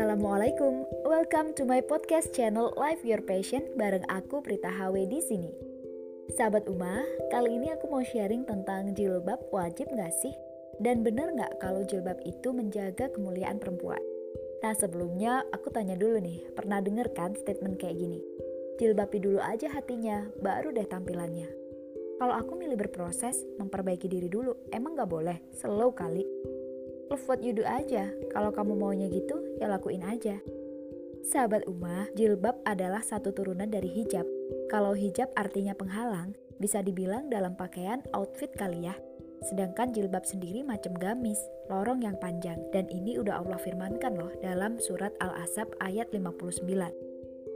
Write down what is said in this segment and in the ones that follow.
Assalamualaikum, welcome to my podcast channel Live Your Passion bareng aku Prita HW di sini. Sahabat Uma, kali ini aku mau sharing tentang jilbab wajib nggak sih? Dan bener nggak kalau jilbab itu menjaga kemuliaan perempuan? Nah sebelumnya aku tanya dulu nih, pernah denger kan statement kayak gini? Jilbabi dulu aja hatinya, baru deh tampilannya. Kalau aku milih berproses, memperbaiki diri dulu, emang nggak boleh? Slow kali love what you do aja. Kalau kamu maunya gitu, ya lakuin aja. Sahabat Umah, jilbab adalah satu turunan dari hijab. Kalau hijab artinya penghalang, bisa dibilang dalam pakaian outfit kali ya. Sedangkan jilbab sendiri macam gamis, lorong yang panjang. Dan ini udah Allah firmankan loh dalam surat Al-Asab ayat 59.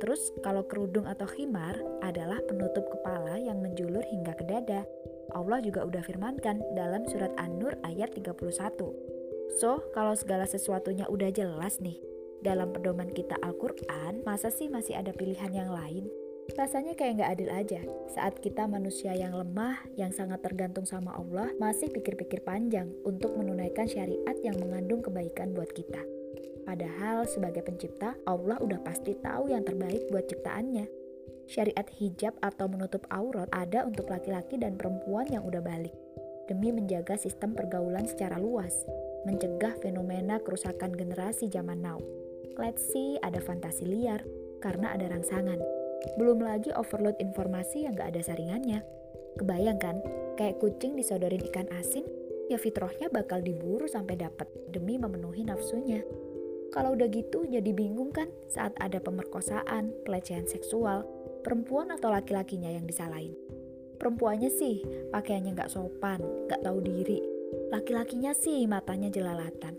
Terus kalau kerudung atau khimar adalah penutup kepala yang menjulur hingga ke dada. Allah juga udah firmankan dalam surat An-Nur ayat 31. So, kalau segala sesuatunya udah jelas nih, dalam pedoman kita Al-Quran, masa sih masih ada pilihan yang lain? Rasanya kayak nggak adil aja saat kita manusia yang lemah, yang sangat tergantung sama Allah, masih pikir-pikir panjang untuk menunaikan syariat yang mengandung kebaikan buat kita. Padahal sebagai pencipta, Allah udah pasti tahu yang terbaik buat ciptaannya. Syariat hijab atau menutup aurat ada untuk laki-laki dan perempuan yang udah balik, demi menjaga sistem pergaulan secara luas mencegah fenomena kerusakan generasi zaman now. Let's see ada fantasi liar karena ada rangsangan. Belum lagi overload informasi yang gak ada saringannya. Kebayangkan, kayak kucing disodorin ikan asin, ya fitrahnya bakal diburu sampai dapat demi memenuhi nafsunya. Kalau udah gitu jadi bingung kan saat ada pemerkosaan, pelecehan seksual, perempuan atau laki-lakinya yang disalahin. Perempuannya sih pakaiannya gak sopan, gak tahu diri, Laki-lakinya sih matanya jelalatan.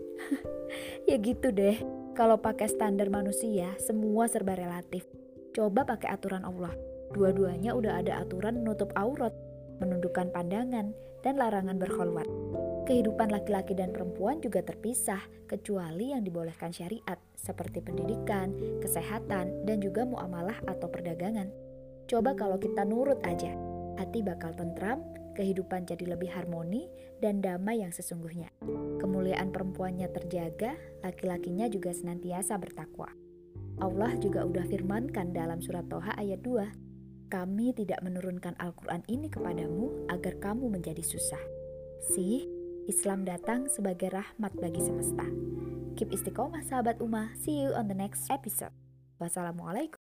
ya gitu deh. Kalau pakai standar manusia, semua serba relatif. Coba pakai aturan Allah. Dua-duanya udah ada aturan menutup aurat, menundukkan pandangan, dan larangan berkholwat. Kehidupan laki-laki dan perempuan juga terpisah, kecuali yang dibolehkan syariat, seperti pendidikan, kesehatan, dan juga muamalah atau perdagangan. Coba kalau kita nurut aja, hati bakal tentram, kehidupan jadi lebih harmoni dan damai yang sesungguhnya. Kemuliaan perempuannya terjaga, laki-lakinya juga senantiasa bertakwa. Allah juga udah firmankan dalam surat Toha ayat 2, kami tidak menurunkan Al-Quran ini kepadamu agar kamu menjadi susah. Sih, Islam datang sebagai rahmat bagi semesta. Keep istiqomah sahabat Umah, see you on the next episode. Wassalamualaikum.